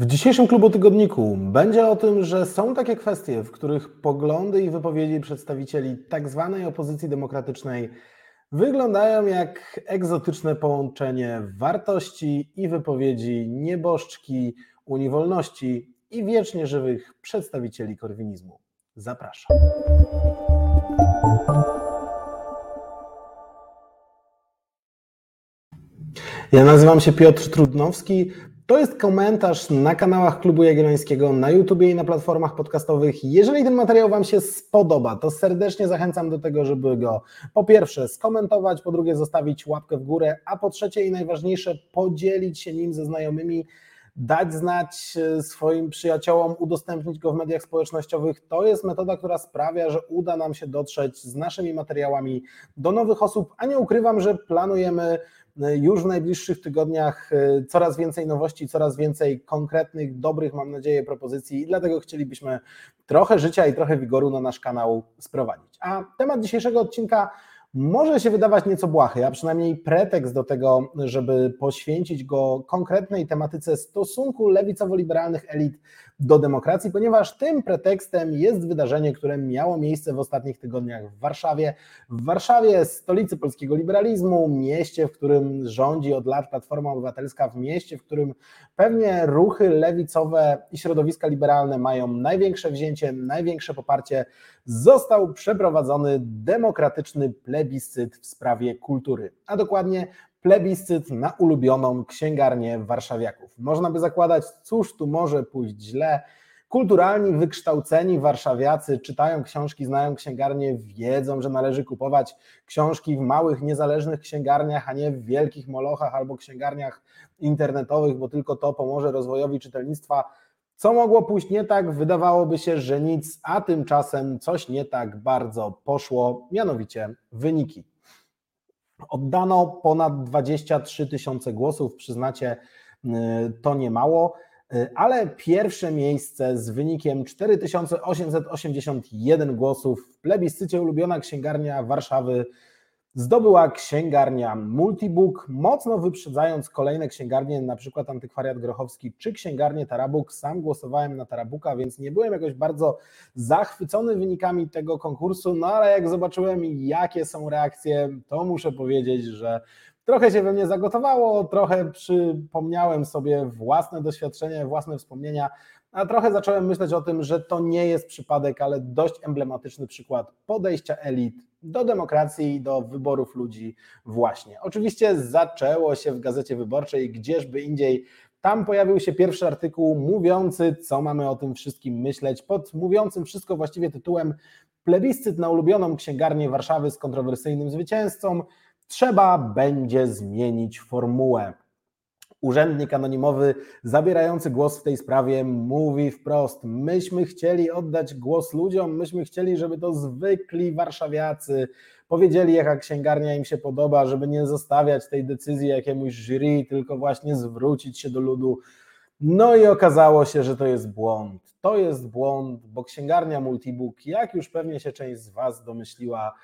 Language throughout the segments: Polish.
W dzisiejszym klubu tygodniku będzie o tym, że są takie kwestie, w których poglądy i wypowiedzi przedstawicieli. Tak opozycji demokratycznej wyglądają jak egzotyczne połączenie wartości i wypowiedzi nieboszczki, Unii Wolności i wiecznie żywych przedstawicieli korwinizmu. Zapraszam. Ja nazywam się Piotr Trudnowski. To jest komentarz na kanałach Klubu Jagiellońskiego, na YouTubie i na platformach podcastowych. Jeżeli ten materiał Wam się spodoba, to serdecznie zachęcam do tego, żeby go po pierwsze skomentować, po drugie zostawić łapkę w górę, a po trzecie i najważniejsze podzielić się nim ze znajomymi, dać znać e, swoim przyjaciołom, udostępnić go w mediach społecznościowych. To jest metoda, która sprawia, że uda nam się dotrzeć z naszymi materiałami do nowych osób, a nie ukrywam, że planujemy już w najbliższych tygodniach e, coraz więcej nowości, coraz więcej konkretnych, dobrych, mam nadzieję, propozycji i dlatego chcielibyśmy trochę życia i trochę wigoru na nasz kanał sprowadzić. A temat dzisiejszego odcinka może się wydawać nieco błahy, a przynajmniej pretekst do tego, żeby poświęcić go konkretnej tematyce stosunku lewicowo-liberalnych elit do demokracji, ponieważ tym pretekstem jest wydarzenie, które miało miejsce w ostatnich tygodniach w Warszawie. W Warszawie, stolicy polskiego liberalizmu, mieście, w którym rządzi od lat Platforma Obywatelska, w mieście, w którym pewnie ruchy lewicowe i środowiska liberalne mają największe wzięcie, największe poparcie, został przeprowadzony demokratyczny plebiscyt w sprawie kultury, a dokładnie plebiscyt na ulubioną księgarnię warszawiaków. Można by zakładać, cóż tu może pójść źle. Kulturalni, wykształceni warszawiacy czytają książki, znają księgarnie, wiedzą, że należy kupować książki w małych, niezależnych księgarniach, a nie w wielkich molochach albo księgarniach internetowych, bo tylko to pomoże rozwojowi czytelnictwa. Co mogło pójść nie tak? Wydawałoby się, że nic, a tymczasem coś nie tak bardzo poszło, mianowicie wyniki. Oddano ponad 23 tysiące głosów, przyznacie, to nie mało, y, ale pierwsze miejsce z wynikiem 4881 głosów w plebiscycie ulubiona księgarnia Warszawy zdobyła księgarnia Multibook, mocno wyprzedzając kolejne księgarnie, na przykład Antykwariat Grochowski czy księgarnię Tarabuk. Sam głosowałem na Tarabuka, więc nie byłem jakoś bardzo zachwycony wynikami tego konkursu, no ale jak zobaczyłem jakie są reakcje, to muszę powiedzieć, że trochę się we mnie zagotowało, trochę przypomniałem sobie własne doświadczenia, własne wspomnienia, a trochę zacząłem myśleć o tym, że to nie jest przypadek, ale dość emblematyczny przykład podejścia elit do demokracji i do wyborów ludzi właśnie. Oczywiście zaczęło się w Gazecie Wyborczej, gdzieżby indziej. Tam pojawił się pierwszy artykuł mówiący, co mamy o tym wszystkim myśleć, pod mówiącym wszystko właściwie tytułem Plebiscyt na ulubioną księgarnię Warszawy z kontrowersyjnym zwycięzcą. Trzeba będzie zmienić formułę. Urzędnik anonimowy zabierający głos w tej sprawie mówi wprost: Myśmy chcieli oddać głos ludziom, myśmy chcieli, żeby to zwykli warszawiacy powiedzieli, jaka księgarnia im się podoba, żeby nie zostawiać tej decyzji jakiemuś jury, tylko właśnie zwrócić się do ludu. No i okazało się, że to jest błąd. To jest błąd, bo księgarnia Multibook, jak już pewnie się część z Was domyśliła,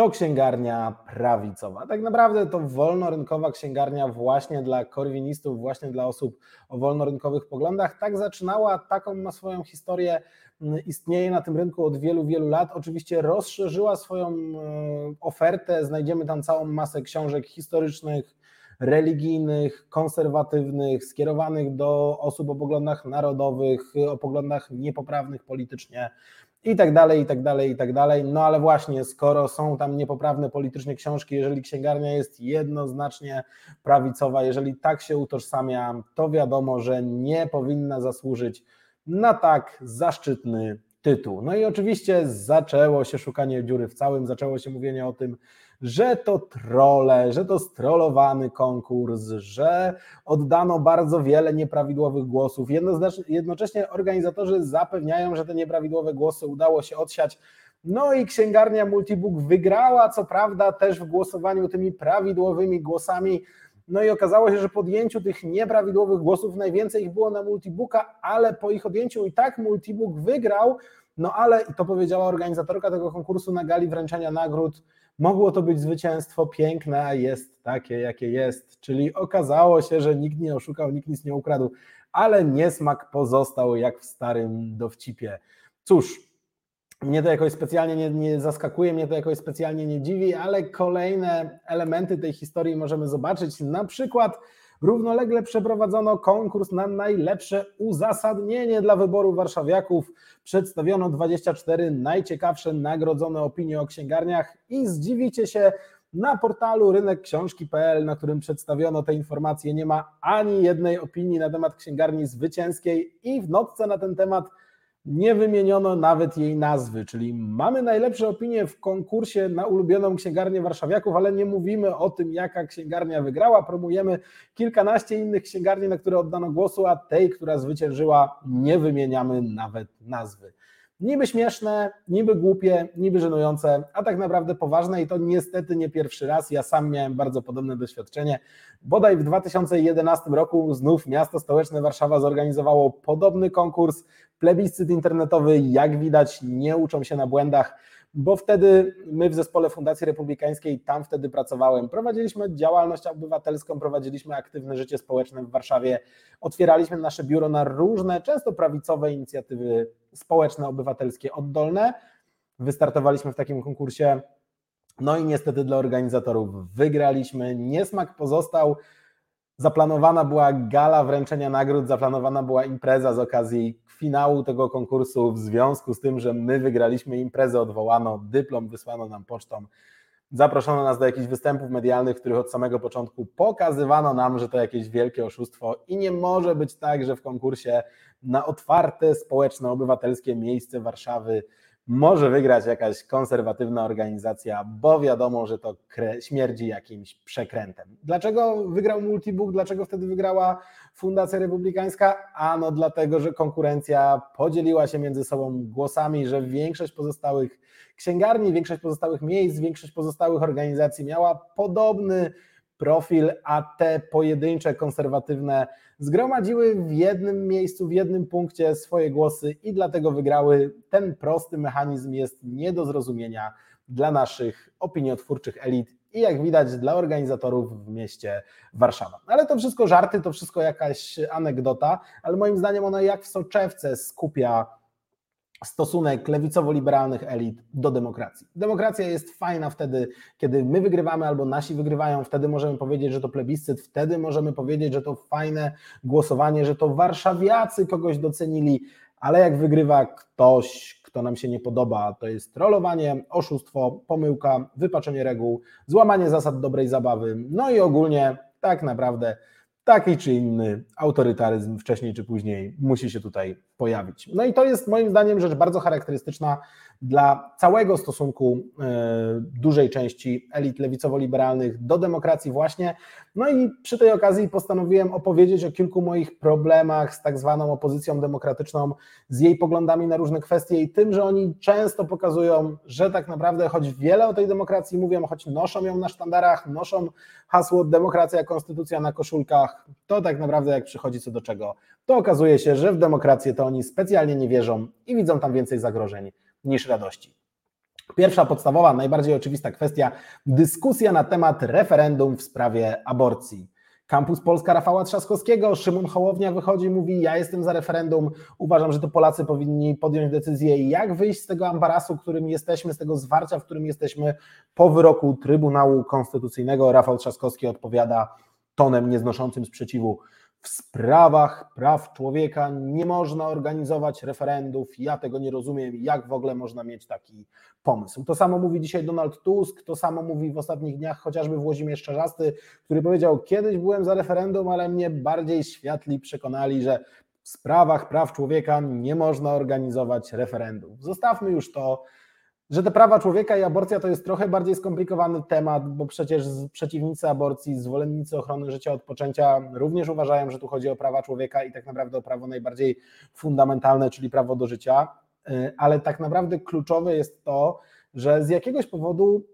to księgarnia prawicowa. Tak naprawdę to wolnorynkowa księgarnia właśnie dla korwinistów, właśnie dla osób o wolnorynkowych poglądach. Tak zaczynała, taką ma swoją historię, mm, istnieje na tym rynku od wielu, wielu lat. Oczywiście rozszerzyła swoją e, ofertę, znajdziemy tam całą masę książek historycznych, religijnych, konserwatywnych, skierowanych do osób o poglądach narodowych, o poglądach niepoprawnych politycznie i tak dalej, i tak dalej, i tak dalej. No ale właśnie, skoro są tam niepoprawne politycznie książki, jeżeli księgarnia jest jednoznacznie prawicowa, jeżeli tak się utożsamia, to wiadomo, że nie powinna zasłużyć na tak zaszczytny tytuł. No i oczywiście zaczęło się szukanie dziury w całym, zaczęło się mówienie o tym, że to trole, że to strollowany konkurs, że oddano bardzo wiele nieprawidłowych głosów. Jednocześnie organizatorzy zapewniają, że te nieprawidłowe głosy udało się odsiać. No i księgarnia Multibook wygrała, co prawda, też w głosowaniu tymi prawidłowymi głosami. No i okazało się, że po odjęciu tych nieprawidłowych głosów najwięcej ich było na Multibooka, ale po ich odjęciu i tak Multibook wygrał. No ale, to powiedziała organizatorka tego konkursu na gali wręczenia nagród, Mogło to być zwycięstwo piękne, jest takie, jakie jest. Czyli okazało się, że nikt nie oszukał, nikt nic nie ukradł, ale niesmak pozostał jak w starym dowcipie. Cóż, mnie to jakoś specjalnie nie, nie, zaskakuje, mnie to jakoś specjalnie nie dziwi, ale kolejne elementy tej historii możemy zobaczyć. Na przykład równolegle przeprowadzono konkurs na najlepsze uzasadnienie dla wyboru warszawiaków. Przedstawiono 24 najciekawsze nagrodzone opinie o księgarniach i zdziwicie się, na portalu rynekksiążki.pl, na którym przedstawiono te informacje, nie ma ani jednej opinii na temat księgarni zwycięskiej i w notce na ten temat nie wymieniono nawet jej nazwy, czyli mamy najlepsze opinie w konkursie na ulubioną księgarnię warszawiaków, ale nie mówimy o tym, jaka księgarnia wygrała, promujemy kilkanaście innych księgarni, na które oddano głosu, a tej, która zwyciężyła, nie wymieniamy nawet nazwy. Niby śmieszne, niby głupie, niby żenujące, a tak naprawdę poważne i to niestety nie pierwszy raz. Ja sam miałem bardzo podobne doświadczenie. Bodaj w 2011 roku znów miasto stołeczne Warszawa zorganizowało podobny konkurs, plebiscyt internetowy. Jak widać, nie uczą się na błędach bo wtedy my w zespole Fundacji Republikańskiej, tam wtedy pracowałem, prowadziliśmy działalność obywatelską, prowadziliśmy aktywne życie społeczne w Warszawie, otwieraliśmy nasze biuro na różne, często prawicowe inicjatywy społeczne, obywatelskie, oddolne. Wystartowaliśmy w takim konkursie, no i niestety dla organizatorów wygraliśmy. Niesmak pozostał. Zaplanowana była gala wręczenia nagród, zaplanowana była impreza z okazji finału tego konkursu w związku z tym, że my wygraliśmy imprezę, odwołano, dyplom wysłano nam pocztą. Zaproszono nas do jakichś występów medialnych, w których od samego początku pokazywano nam, że to jakieś wielkie oszustwo i nie może być tak, że w konkursie na otwarte, społeczne, obywatelskie miejsce Warszawy może wygrać jakaś konserwatywna organizacja, bo wiadomo, że to śmierdzi jakimś przekrętem. Dlaczego wygrał Multibook? Dlaczego wtedy wygrała Fundacja Republikańska? Ano dlatego, że konkurencja podzieliła się między sobą głosami, że większość pozostałych księgarni, większość pozostałych miejsc, większość pozostałych organizacji miała podobny profil, a te pojedyncze, konserwatywne zgromadziły w jednym miejscu, w jednym punkcie swoje głosy i dlatego wygrały. Ten prosty mechanizm jest nie do zrozumienia dla naszych opiniotwórczych elit i jak widać dla organizatorów w mieście Warszawa. Ale to wszystko żarty, to wszystko jakaś anegdota, ale moim zdaniem ona jak w soczewce skupia stosunek lewicowo-liberalnych elit do demokracji. Demokracja jest fajna wtedy, kiedy my wygrywamy albo nasi wygrywają, wtedy możemy powiedzieć, że to plebiscyt, wtedy możemy powiedzieć, że to fajne głosowanie, że to warszawiacy kogoś docenili, ale jak wygrywa ktoś, kto nam się nie podoba, to jest trollowanie, oszustwo, pomyłka, wypaczenie reguł, złamanie zasad dobrej zabawy, no i ogólnie tak naprawdę taki czy inny autorytaryzm wcześniej czy później musi się tutaj pojawić. No i to jest moim zdaniem rzecz bardzo charakterystyczna dla całego stosunku e, dużej części elit lewicowo-liberalnych do demokracji właśnie. No i przy tej okazji postanowiłem opowiedzieć o kilku moich problemach z tak zwaną opozycją demokratyczną, z jej poglądami na różne kwestie i tym, że oni często pokazują, że tak naprawdę choć wiele o tej demokracji mówią, choć noszą ją na sztandarach, noszą hasło demokracja, konstytucja na koszulkach, to tak naprawdę jak przychodzi co do czego, to okazuje się, że w demokrację to oni specjalnie nie wierzą i widzą tam więcej zagrożeń niż radości. Pierwsza podstawowa, najbardziej oczywista kwestia dyskusja na temat referendum w sprawie aborcji. Kampus Polska Rafała Trzaskowskiego, Szymon Hołownia wychodzi i mówi: Ja jestem za referendum, uważam, że to Polacy powinni podjąć decyzję, jak wyjść z tego ambarasu, którym jesteśmy, z tego zwarcia, w którym jesteśmy po wyroku Trybunału Konstytucyjnego. Rafał Trzaskowski odpowiada tonem nieznoszącym sprzeciwu w sprawach praw człowieka nie można organizować referendów. Ja tego nie rozumiem, jak w ogóle można mieć taki pomysł. To samo mówi dzisiaj Donald Tusk, to samo mówi w ostatnich dniach chociażby Włodzimierz Czarzasty, który powiedział: Kiedyś byłem za referendum, ale mnie bardziej światli przekonali, że w sprawach praw człowieka nie można organizować referendów. Zostawmy już to że te prawa człowieka i aborcja to jest trochę bardziej skomplikowany temat, bo przecież przeciwnicy aborcji, zwolennicy ochrony życia od poczęcia również uważają, że tu chodzi o prawa człowieka i tak naprawdę o prawo najbardziej fundamentalne, czyli prawo do życia. Y, ale tak naprawdę kluczowe jest to, że z jakiegoś powodu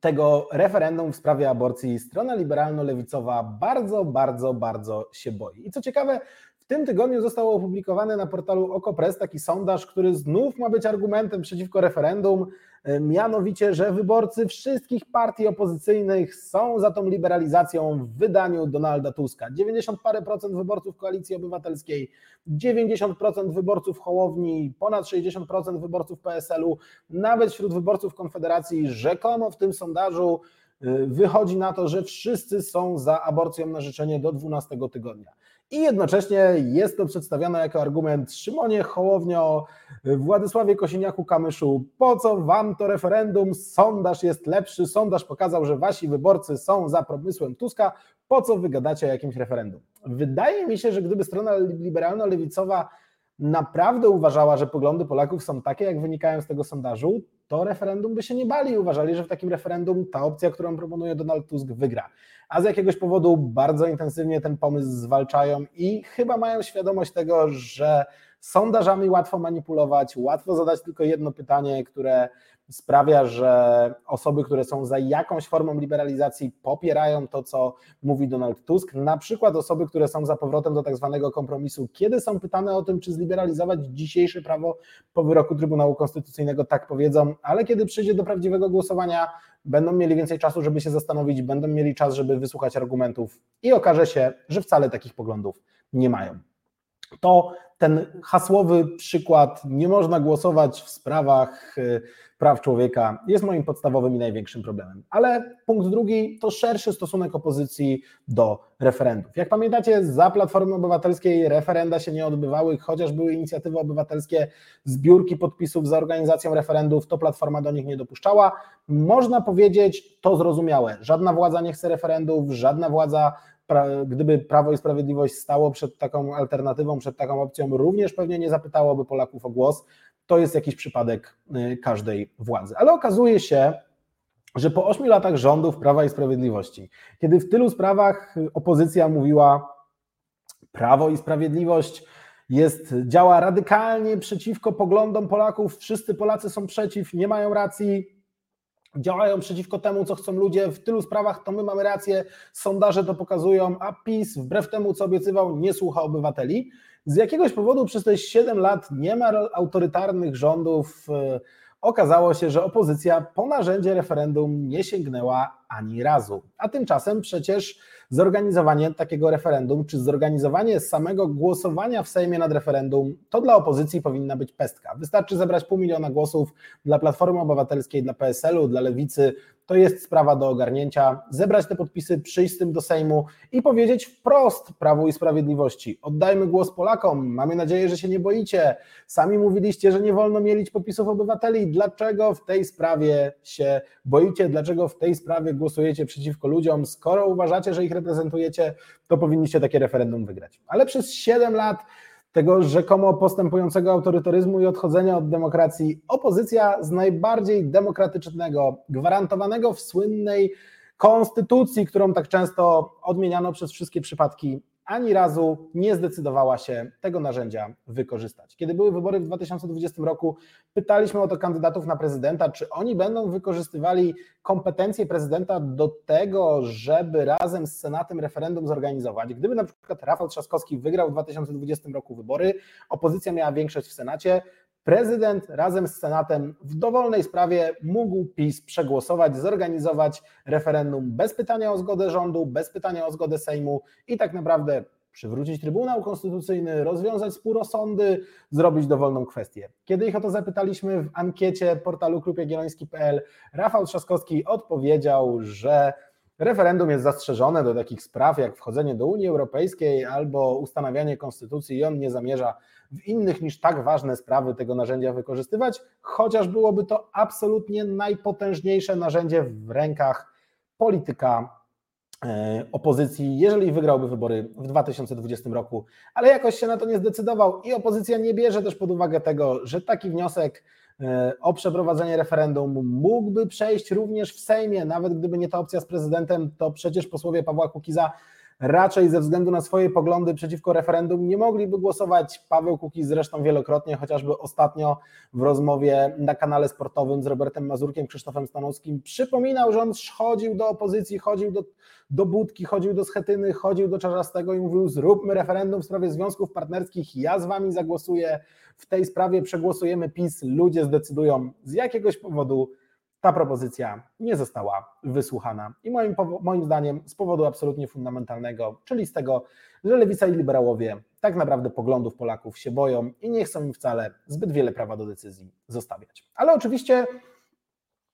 tego referendum w sprawie aborcji strona liberalno-lewicowa bardzo, bardzo, bardzo się boi. I co ciekawe, w tym tygodniu został opublikowany na portalu OKO.press taki sondaż, który znów ma być argumentem przeciwko referendum, mianowicie, że wyborcy wszystkich partii opozycyjnych są za tą liberalizacją w wydaniu Donalda Tuska. 90 parę procent wyborców Koalicji Obywatelskiej, 90% wyborców Hołowni, ponad 60% wyborców PSL-u, nawet wśród wyborców Konfederacji rzekomo w tym sondażu y, wychodzi na to, że wszyscy są za aborcją na życzenie do 12 tygodnia. I jednocześnie jest to przedstawiane jako argument Szymonie Hołownio, Władysławie Kosiniaku-Kamyszu, po co wam to referendum, sondaż jest lepszy, sondaż pokazał, że wasi wyborcy są za pomysłem Tuska, po co wygadacie o jakimś referendum? Wydaje mi się, że gdyby strona liberalno-lewicowa naprawdę uważała, że poglądy Polaków są takie, jak wynikają z tego sondażu, to referendum by się nie bali. Uważali, że w takim referendum ta opcja, którą proponuje Donald Tusk, wygra. A z jakiegoś powodu bardzo intensywnie ten pomysł zwalczają i chyba mają świadomość tego, że sondażami łatwo manipulować, łatwo zadać tylko jedno pytanie, które sprawia, że osoby, które są za jakąś formą liberalizacji, popierają to, co mówi Donald Tusk. Na przykład osoby, które są za powrotem do tak zwanego kompromisu, kiedy są pytane o tym, czy zliberalizować dzisiejsze prawo po wyroku Trybunału Konstytucyjnego, tak powiedzą, ale kiedy przyjdzie do prawdziwego głosowania, będą mieli więcej czasu, żeby się zastanowić, będą mieli czas, żeby wysłuchać argumentów i okaże się, że wcale takich poglądów nie mają. To ten hasłowy przykład, nie można głosować w sprawach y, praw człowieka, jest moim podstawowym i największym problemem. Ale punkt drugi to szerszy stosunek opozycji do referendów. Jak pamiętacie, za Platformy Obywatelskiej referenda się nie odbywały, chociaż były inicjatywy obywatelskie, zbiórki podpisów za organizacją referendów, to Platforma do nich nie dopuszczała. Można powiedzieć, to zrozumiałe. Żadna władza nie chce referendów, żadna władza gdyby Prawo i Sprawiedliwość stało przed taką alternatywą, przed taką opcją, również pewnie nie zapytałoby Polaków o głos. To jest jakiś przypadek y, każdej władzy. Ale okazuje się, że po ośmiu latach rządów Prawa i Sprawiedliwości, kiedy w tylu sprawach opozycja mówiła, Prawo i Sprawiedliwość jest, działa radykalnie przeciwko poglądom Polaków, wszyscy Polacy są przeciw, nie mają racji, działają przeciwko temu, co chcą ludzie. W tylu sprawach to my mamy rację, sondaże to pokazują, a PiS, wbrew temu, co obiecywał, nie słucha obywateli. Z jakiegoś powodu przez te 7 lat nie ma autorytarnych rządów. E, okazało się, że opozycja po narzędzie referendum nie sięgnęła ani razu. A tymczasem przecież zorganizowanie takiego referendum, czy zorganizowanie samego głosowania w Sejmie nad referendum, to dla opozycji powinna być pestka. Wystarczy zebrać pół miliona głosów dla Platformy Obywatelskiej, dla PSL-u, dla Lewicy, to jest sprawa do ogarnięcia, zebrać te podpisy, przyjść z tym do Sejmu i powiedzieć wprost Prawu i Sprawiedliwości, oddajmy głos Polakom, mamy nadzieję, że się nie boicie, sami mówiliście, że nie wolno mielić podpisów obywateli, dlaczego w tej sprawie się boicie, dlaczego w tej sprawie głosujecie przeciwko ludziom, skoro uważacie, że ich reprezentujecie, to powinniście takie referendum wygrać. Ale przez 7 lat tego rzekomo postępującego autorytaryzmu i odchodzenia od demokracji, opozycja z najbardziej demokratycznego, gwarantowanego w słynnej konstytucji, którą tak często odmieniano przez wszystkie przypadki ani razu nie zdecydowała się tego narzędzia wykorzystać. Kiedy były wybory w 2020 roku, pytaliśmy o to kandydatów na prezydenta, czy oni będą wykorzystywali kompetencje prezydenta do tego, żeby razem z Senatem referendum zorganizować. Gdyby na przykład Rafał Trzaskowski wygrał w 2020 roku wybory, opozycja miała większość w Senacie, prezydent razem z Senatem w dowolnej sprawie mógł PiS przegłosować, zorganizować referendum bez pytania o zgodę rządu, bez pytania o zgodę Sejmu i tak naprawdę przywrócić Trybunał Konstytucyjny, rozwiązać spór sądy, zrobić dowolną kwestię. Kiedy ich o to zapytaliśmy w ankiecie portalu klubjagielloński.pl, Rafał Trzaskowski odpowiedział, że referendum jest zastrzeżone do takich spraw jak wchodzenie do Unii Europejskiej albo ustanawianie konstytucji i on nie zamierza w innych niż tak ważne sprawy tego narzędzia wykorzystywać, chociaż byłoby to absolutnie najpotężniejsze narzędzie w rękach polityka e, opozycji, jeżeli wygrałby wybory w 2020 roku, ale jakoś się na to nie zdecydował i opozycja nie bierze też pod uwagę tego, że taki wniosek o przeprowadzenie referendum mógłby przejść również w Sejmie, nawet gdyby nie ta opcja z prezydentem, to przecież posłowie Pawła Kukiza raczej ze względu na swoje poglądy przeciwko referendum nie mogliby głosować. Paweł Kukiz zresztą wielokrotnie, chociażby ostatnio w rozmowie na kanale sportowym z Robertem Mazurkiem, Krzysztofem Stanowskim, przypominał, że on chodził do opozycji, chodził do, do Budki, chodził do Schetyny, chodził do Czarzastego i mówił zróbmy referendum w sprawie związków partnerskich, ja z wami zagłosuję w tej sprawie, przegłosujemy PiS, ludzie zdecydują z jakiegoś powodu ta propozycja nie została wysłuchana. I moim, moim zdaniem z powodu absolutnie fundamentalnego, czyli z tego, że lewica i liberałowie tak naprawdę poglądów Polaków się boją i nie chcą im wcale zbyt wiele prawa do decyzji zostawiać. Ale oczywiście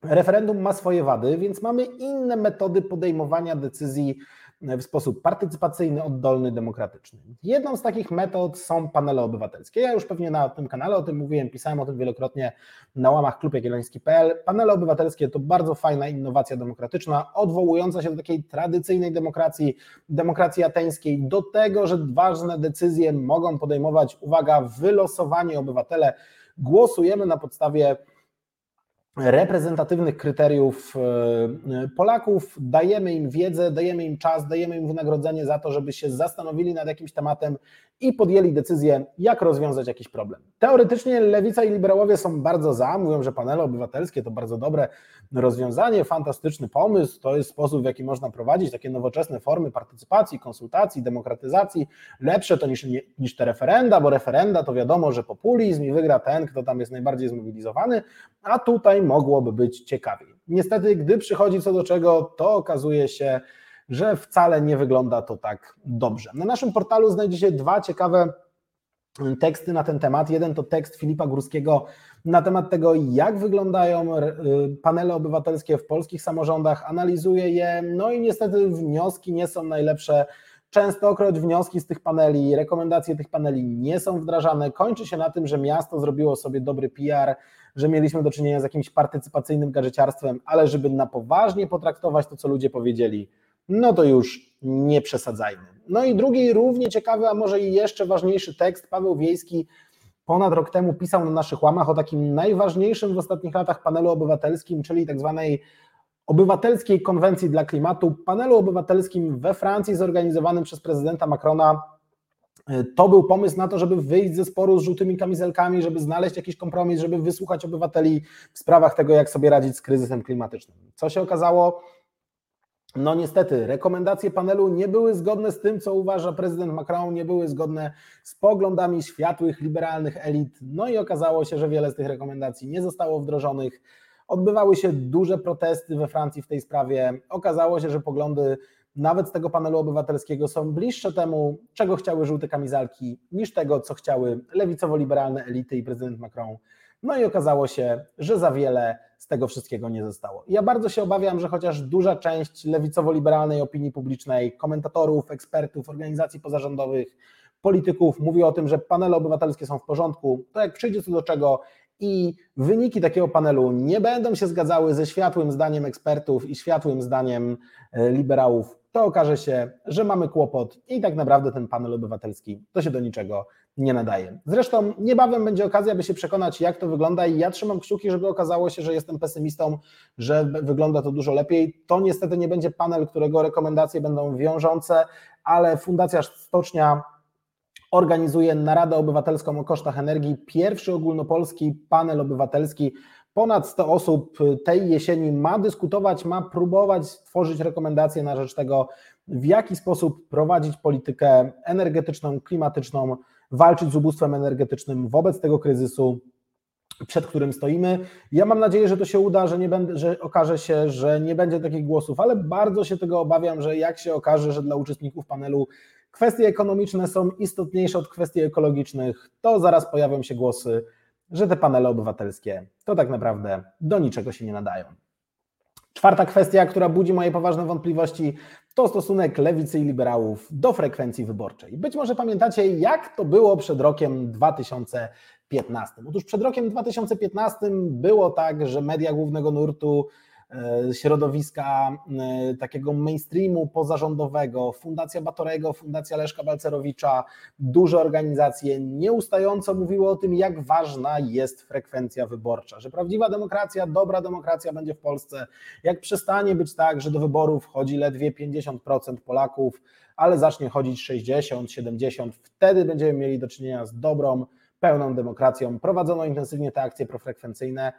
referendum ma swoje wady, więc mamy inne metody podejmowania decyzji w sposób partycypacyjny, oddolny, demokratyczny. Jedną z takich metod są panele obywatelskie. Ja już pewnie na tym kanale o tym mówiłem, pisałem o tym wielokrotnie na łamach klubjagielloński.pl. Panele obywatelskie to bardzo fajna innowacja demokratyczna, odwołująca się do takiej tradycyjnej demokracji, demokracji ateńskiej, do tego, że ważne decyzje mogą podejmować, uwaga, wylosowani obywatele. Głosujemy na podstawie reprezentatywnych kryteriów e, Polaków, dajemy im wiedzę, dajemy im czas, dajemy im wynagrodzenie za to, żeby się zastanowili nad jakimś tematem i podjęli decyzję, jak rozwiązać jakiś problem. Teoretycznie lewica i liberałowie są bardzo za, mówią, że panele obywatelskie to bardzo dobre rozwiązanie, fantastyczny pomysł, to jest sposób, w jaki można prowadzić takie nowoczesne formy partycypacji, konsultacji, demokratyzacji, lepsze to niż, niż te referenda, bo referenda to wiadomo, że populizm i wygra ten, kto tam jest najbardziej zmobilizowany, a tutaj mogłoby być ciekawiej. Niestety, gdy przychodzi co do czego, to okazuje się, że wcale nie wygląda to tak dobrze. Na naszym portalu znajdziecie dwa ciekawe teksty na ten temat. Jeden to tekst Filipa Górskiego na temat tego, jak wyglądają y, panele obywatelskie w polskich samorządach, analizuje je, no i niestety wnioski nie są najlepsze. Częstokroć wnioski z tych paneli, rekomendacje tych paneli nie są wdrażane. Kończy się na tym, że miasto zrobiło sobie dobry PR, że mieliśmy do czynienia z jakimś partycypacyjnym gadżeciarstwem, ale żeby na poważnie potraktować to, co ludzie powiedzieli, no to już nie przesadzajmy. No i drugi, równie ciekawy, a może i jeszcze ważniejszy tekst, Paweł Wiejski ponad rok temu pisał na naszych łamach o takim najważniejszym w ostatnich latach panelu obywatelskim, czyli tak zwanej obywatelskiej konwencji dla klimatu, panelu obywatelskim we Francji zorganizowanym przez prezydenta Macrona. To był pomysł na to, żeby wyjść ze sporu z żółtymi kamizelkami, żeby znaleźć jakiś kompromis, żeby wysłuchać obywateli w sprawach tego, jak sobie radzić z kryzysem klimatycznym. Co się okazało? No niestety, rekomendacje panelu nie były zgodne z tym, co uważa prezydent Macron, nie były zgodne z poglądami światłych, liberalnych elit. No i okazało się, że wiele z tych rekomendacji nie zostało wdrożonych. Odbywały się duże protesty we Francji w tej sprawie. Okazało się, że poglądy nawet z tego panelu obywatelskiego są bliższe temu, czego chciały żółte kamizalki, niż tego, co chciały lewicowo-liberalne elity i prezydent Macron. No i okazało się, że za wiele z tego wszystkiego nie zostało. Ja bardzo się obawiam, że chociaż duża część lewicowo-liberalnej opinii publicznej, komentatorów, ekspertów, organizacji pozarządowych, polityków mówi o tym, że panele obywatelskie są w porządku, to jak przyjdzie co do czego i wyniki takiego panelu nie będą się zgadzały ze światłym zdaniem ekspertów i światłym zdaniem e, liberałów, to okaże się, że mamy kłopot i tak naprawdę ten panel obywatelski to się do niczego nie nadaje. Zresztą niebawem będzie okazja, by się przekonać, jak to wygląda, i ja trzymam kciuki, żeby okazało się, że jestem pesymistą, że wygląda to dużo lepiej. To niestety nie będzie panel, którego rekomendacje będą wiążące, ale Fundacja Stocznia organizuje Naradę Obywatelską o kosztach energii, pierwszy ogólnopolski panel obywatelski. Ponad 100 osób tej jesieni ma dyskutować, ma próbować tworzyć rekomendacje na rzecz tego, w jaki sposób prowadzić politykę energetyczną, klimatyczną walczyć z ubóstwem energetycznym wobec tego kryzysu, przed którym stoimy. Ja mam nadzieję, że to się uda, że, nie będę, że okaże się, że nie będzie takich głosów, ale bardzo się tego obawiam, że jak się okaże, że dla uczestników panelu kwestie ekonomiczne są istotniejsze od kwestii ekologicznych, to zaraz pojawią się głosy, że te panele obywatelskie to tak naprawdę do niczego się nie nadają. Czwarta kwestia, która budzi moje poważne wątpliwości, to stosunek lewicy i liberałów do frekwencji wyborczej. Być może pamiętacie, jak to było przed rokiem 2015. Otóż przed rokiem 2015 było tak, że media głównego nurtu środowiska e, takiego mainstreamu pozarządowego, Fundacja Batorego, Fundacja Leszka Balcerowicza, duże organizacje nieustająco mówiły o tym, jak ważna jest frekwencja wyborcza, że prawdziwa demokracja, dobra demokracja będzie w Polsce, jak przestanie być tak, że do wyborów chodzi ledwie 50% Polaków, ale zacznie chodzić 60, 70, wtedy będziemy mieli do czynienia z dobrą, pełną demokracją. Prowadzono intensywnie te akcje profrekwencyjne.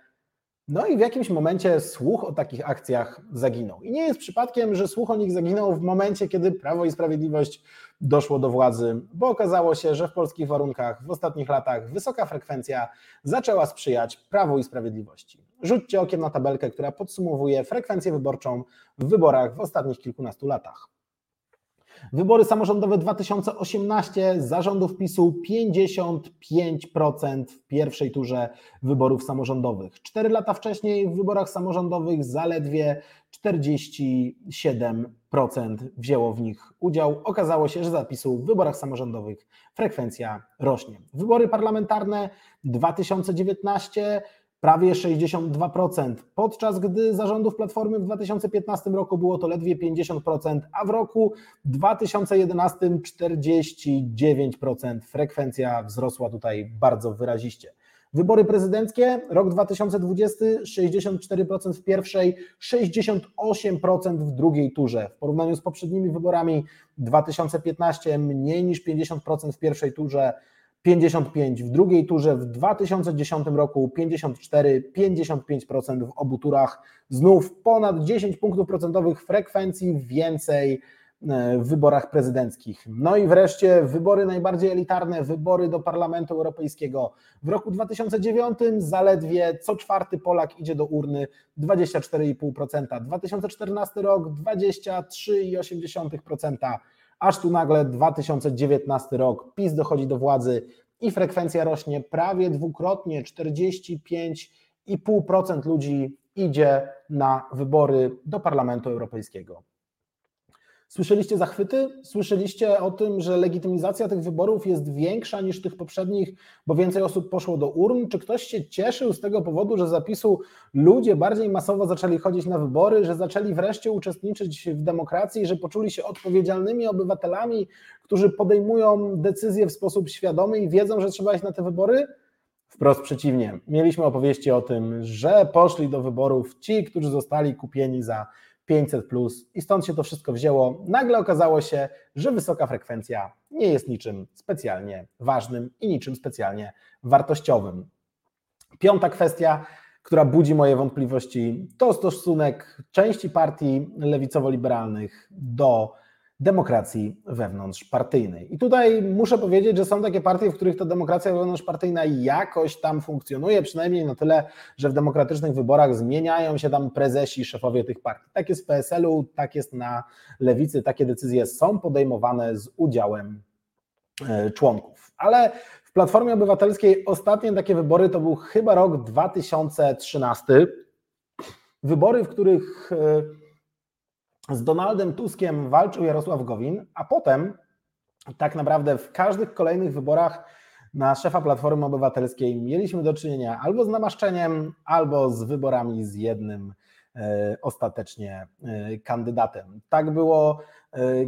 No i w jakimś momencie słuch o takich akcjach zaginął. I nie jest przypadkiem, że słuch o nich zaginął w momencie, kiedy Prawo i Sprawiedliwość doszło do władzy, bo okazało się, że w polskich warunkach w ostatnich latach wysoka frekwencja zaczęła sprzyjać Prawu i Sprawiedliwości. Rzućcie okiem na tabelkę, która podsumowuje frekwencję wyborczą w wyborach w ostatnich kilkunastu latach. Wybory samorządowe 2018 zarządów PiSu 55% w pierwszej turze wyborów samorządowych. Cztery lata wcześniej w wyborach samorządowych zaledwie 47% wzięło w nich udział. Okazało się, że zapisu w wyborach samorządowych frekwencja rośnie. Wybory parlamentarne 2019 prawie 62%, podczas gdy zarządów Platformy w 2015 roku było to ledwie 50%, a w roku 2011 49%. Frekwencja wzrosła tutaj bardzo wyraziście. Wybory prezydenckie, rok 2020 64% w pierwszej, 68% w drugiej turze. W porównaniu z poprzednimi wyborami 2015 mniej niż 50% w pierwszej turze, 55 w drugiej turze, w 2010 roku 54, 55% w obu turach, znów ponad 10 punktów procentowych frekwencji więcej e, w wyborach prezydenckich. No i wreszcie wybory najbardziej elitarne, wybory do Parlamentu Europejskiego. W roku 2009 zaledwie co czwarty Polak idzie do urny 24,5%, 2014 rok 23,8% aż tu nagle 2019 rok, PiS dochodzi do władzy i frekwencja rośnie prawie dwukrotnie, 45,5% ludzi idzie na wybory do Parlamentu Europejskiego. Słyszeliście zachwyty? Słyszeliście o tym, że legitymizacja tych wyborów jest większa niż tych poprzednich, bo więcej osób poszło do urn? Czy ktoś się cieszył z tego powodu, że zapisu ludzie bardziej masowo zaczęli chodzić na wybory, że zaczęli wreszcie uczestniczyć w demokracji, że poczuli się odpowiedzialnymi obywatelami, którzy podejmują decyzje w sposób świadomy i wiedzą, że trzeba iść na te wybory? Wprost przeciwnie. Mieliśmy opowieści o tym, że poszli do wyborów ci, którzy zostali kupieni za 500 plus i stąd się to wszystko wzięło. Nagle okazało się, że wysoka frekwencja nie jest niczym specjalnie ważnym i niczym specjalnie wartościowym. Piąta kwestia, która budzi moje wątpliwości, to stosunek części partii lewicowo-liberalnych do demokracji wewnątrzpartyjnej. I tutaj muszę powiedzieć, że są takie partie, w których ta demokracja wewnątrzpartyjna jakoś tam funkcjonuje, przynajmniej na tyle, że w demokratycznych wyborach zmieniają się tam prezesi, szefowie tych partii. Tak jest w PSL-u, tak jest na lewicy, takie decyzje są podejmowane z udziałem e, członków. Ale w Platformie Obywatelskiej ostatnie takie wybory to był chyba rok 2013. Wybory, w których e, z Donaldem Tuskiem walczył Jarosław Gowin, a potem tak naprawdę w każdych kolejnych wyborach na szefa Platformy Obywatelskiej mieliśmy do czynienia albo z namaszczeniem, albo z wyborami z jednym e, ostatecznie e, kandydatem. Tak było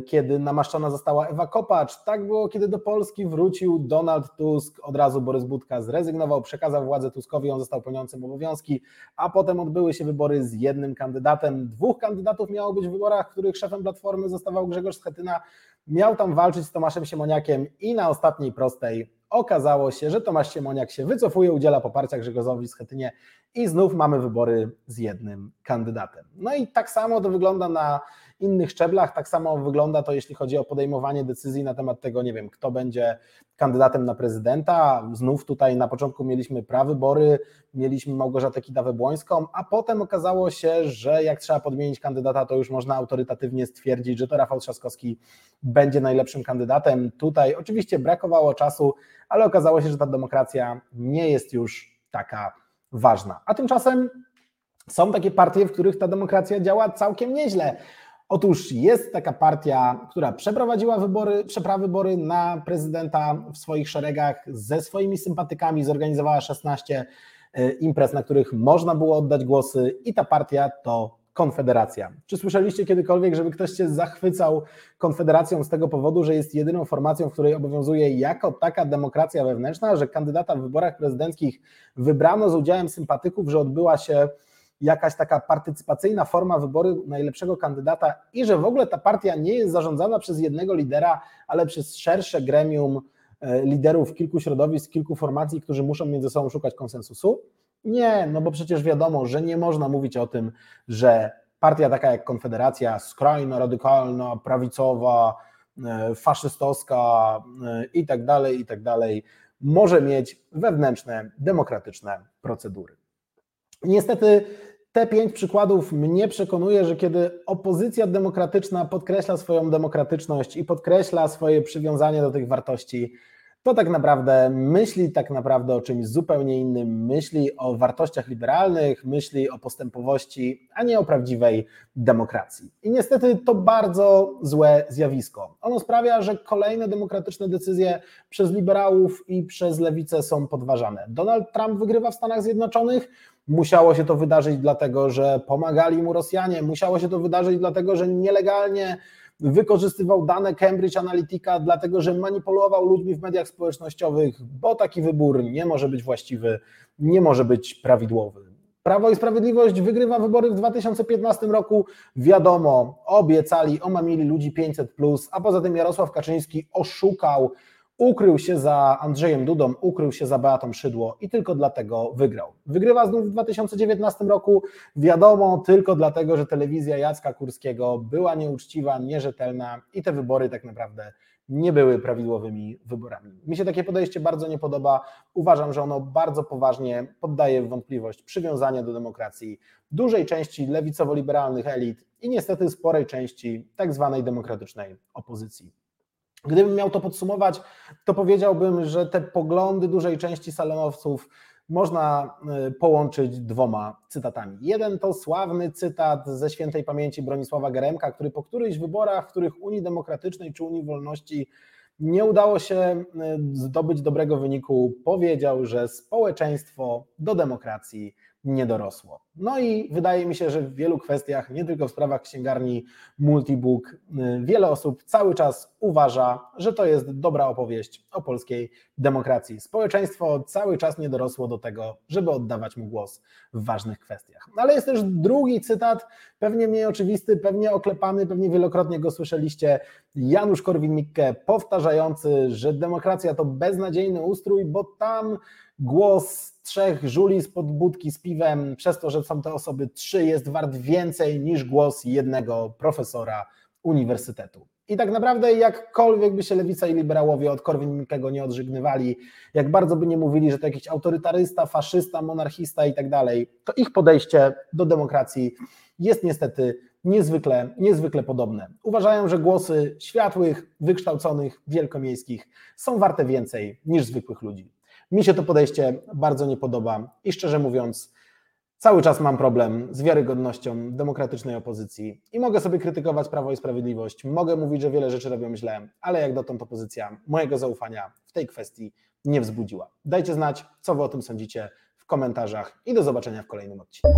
kiedy namaszczona została Ewa Kopacz. Tak było, kiedy do Polski wrócił Donald Tusk. Od razu Borys Budka zrezygnował, przekazał władzę Tuskowi, on został pełniącym obowiązki, a potem odbyły się wybory z jednym kandydatem. Dwóch kandydatów miało być w wyborach, których szefem Platformy zostawał Grzegorz Schetyna. Miał tam walczyć z Tomaszem Siemoniakiem i na ostatniej prostej okazało się, że Tomasz Siemoniak się wycofuje, udziela poparcia Grzegorzowi Schetynie i znów mamy wybory z jednym kandydatem. No i tak samo to wygląda na innych szczeblach. Tak samo wygląda to, jeśli chodzi o podejmowanie decyzji na temat tego, nie wiem, kto będzie kandydatem na prezydenta. Znów tutaj na początku mieliśmy prawybory, mieliśmy Małgorzatę Kidawę-Błońską, a potem okazało się, że jak trzeba podmienić kandydata, to już można autorytatywnie stwierdzić, że to Rafał Trzaskowski będzie najlepszym kandydatem. Tutaj oczywiście brakowało czasu, ale okazało się, że ta demokracja nie jest już taka ważna. A tymczasem są takie partie, w których ta demokracja działa całkiem nieźle. Otóż jest taka partia, która przeprowadziła wybory, przeprawybory na prezydenta w swoich szeregach ze swoimi sympatykami, zorganizowała 16 imprez, na których można było oddać głosy i ta partia to Konfederacja. Czy słyszeliście kiedykolwiek, żeby ktoś się zachwycał Konfederacją z tego powodu, że jest jedyną formacją, w której obowiązuje jako taka demokracja wewnętrzna, że kandydata w wyborach prezydenckich wybrano z udziałem sympatyków, że odbyła się jakaś taka partycypacyjna forma wyboru najlepszego kandydata i że w ogóle ta partia nie jest zarządzana przez jednego lidera, ale przez szersze gremium e, liderów kilku środowisk, kilku formacji, którzy muszą między sobą szukać konsensusu? Nie, no bo przecież wiadomo, że nie można mówić o tym, że partia taka jak Konfederacja, skrajno radykalna, prawicowa, e, faszystowska e, i tak dalej, i tak dalej, może mieć wewnętrzne, demokratyczne procedury. Niestety te pięć przykładów mnie przekonuje, że kiedy opozycja demokratyczna podkreśla swoją demokratyczność i podkreśla swoje przywiązanie do tych wartości, to tak naprawdę myśli tak naprawdę o czymś zupełnie innym, myśli o wartościach liberalnych, myśli o postępowości, a nie o prawdziwej demokracji. I niestety to bardzo złe zjawisko. Ono sprawia, że kolejne demokratyczne decyzje przez liberałów i przez lewicę są podważane. Donald Trump wygrywa w Stanach Zjednoczonych, Musiało się to wydarzyć dlatego, że pomagali mu Rosjanie, musiało się to wydarzyć dlatego, że nielegalnie wykorzystywał dane Cambridge Analytica, dlatego że manipulował ludźmi w mediach społecznościowych, bo taki wybór nie może być właściwy, nie może być prawidłowy. Prawo i Sprawiedliwość wygrywa wybory w 2015 roku. Wiadomo, obiecali, omamili ludzi 500, a poza tym Jarosław Kaczyński oszukał ukrył się za Andrzejem Dudą, ukrył się za Beatą Szydło i tylko dlatego wygrał. Wygrywa znów w 2019 roku, wiadomo, tylko dlatego, że telewizja Jacka Kurskiego była nieuczciwa, nierzetelna i te wybory tak naprawdę nie były prawidłowymi wyborami. Mi się takie podejście bardzo nie podoba. Uważam, że ono bardzo poważnie poddaje w wątpliwość przywiązanie do demokracji dużej części lewicowo-liberalnych elit i niestety sporej części tak zwanej demokratycznej opozycji. Gdybym miał to podsumować, to powiedziałbym, że te poglądy dużej części salonowców można y, połączyć dwoma cytatami. Jeden to sławny cytat ze świętej pamięci Bronisława Geremka, który po którychś wyborach, w których Unii Demokratycznej czy Unii Wolności nie udało się y, zdobyć dobrego wyniku, powiedział, że społeczeństwo do demokracji nie dorosło. No i wydaje mi się, że w wielu kwestiach, nie tylko w sprawach księgarni Multibook, y, wiele osób cały czas uważa, że to jest dobra opowieść o polskiej demokracji. Społeczeństwo cały czas nie dorosło do tego, żeby oddawać mu głos w ważnych kwestiach. Ale jest też drugi cytat, pewnie mniej oczywisty, pewnie oklepany, pewnie wielokrotnie go słyszeliście. Janusz Korwin-Mikke powtarzający, że demokracja to beznadziejny ustrój, bo tam głos trzech żuli spod budki z piwem, przez to, że są te osoby trzy, jest wart więcej niż głos jednego profesora uniwersytetu. I tak naprawdę jakkolwiek by się lewica i liberałowie od Korwin-Mikkego nie odżygnywali, jak bardzo by nie mówili, że to jakiś autorytarysta, faszysta, monarchista i tak dalej, to ich podejście do demokracji jest niestety niezwykle, niezwykle podobne. Uważają, że głosy światłych, wykształconych, wielkomiejskich są warte więcej niż zwykłych ludzi. Mi się to podejście bardzo nie podoba i szczerze mówiąc, cały czas mam problem z wiarygodnością demokratycznej opozycji i mogę sobie krytykować Prawo i Sprawiedliwość, mogę mówić, że wiele rzeczy robią źle, ale jak dotąd opozycja mojego zaufania w tej kwestii nie wzbudziła. Dajcie znać, co Wy o tym sądzicie w komentarzach i do zobaczenia w kolejnym odcinku.